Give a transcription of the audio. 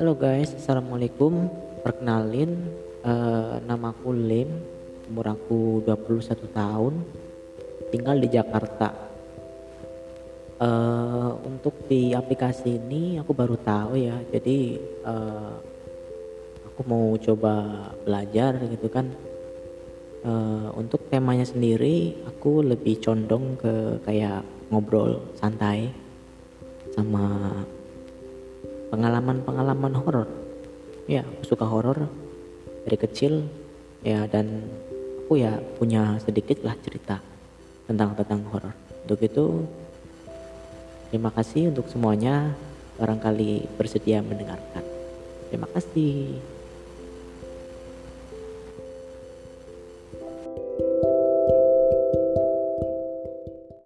Halo guys, assalamualaikum. Perkenalin, eh, namaku Lim, umur aku 21 tahun, tinggal di Jakarta. Eh, untuk di aplikasi ini aku baru tahu ya, jadi eh, aku mau coba belajar gitu kan. Eh, untuk temanya sendiri, aku lebih condong ke kayak ngobrol santai sama pengalaman-pengalaman horor. Ya, aku suka horor dari kecil ya dan aku ya punya sedikit lah cerita tentang tentang horor. Untuk itu terima kasih untuk semuanya barangkali bersedia mendengarkan. Terima kasih.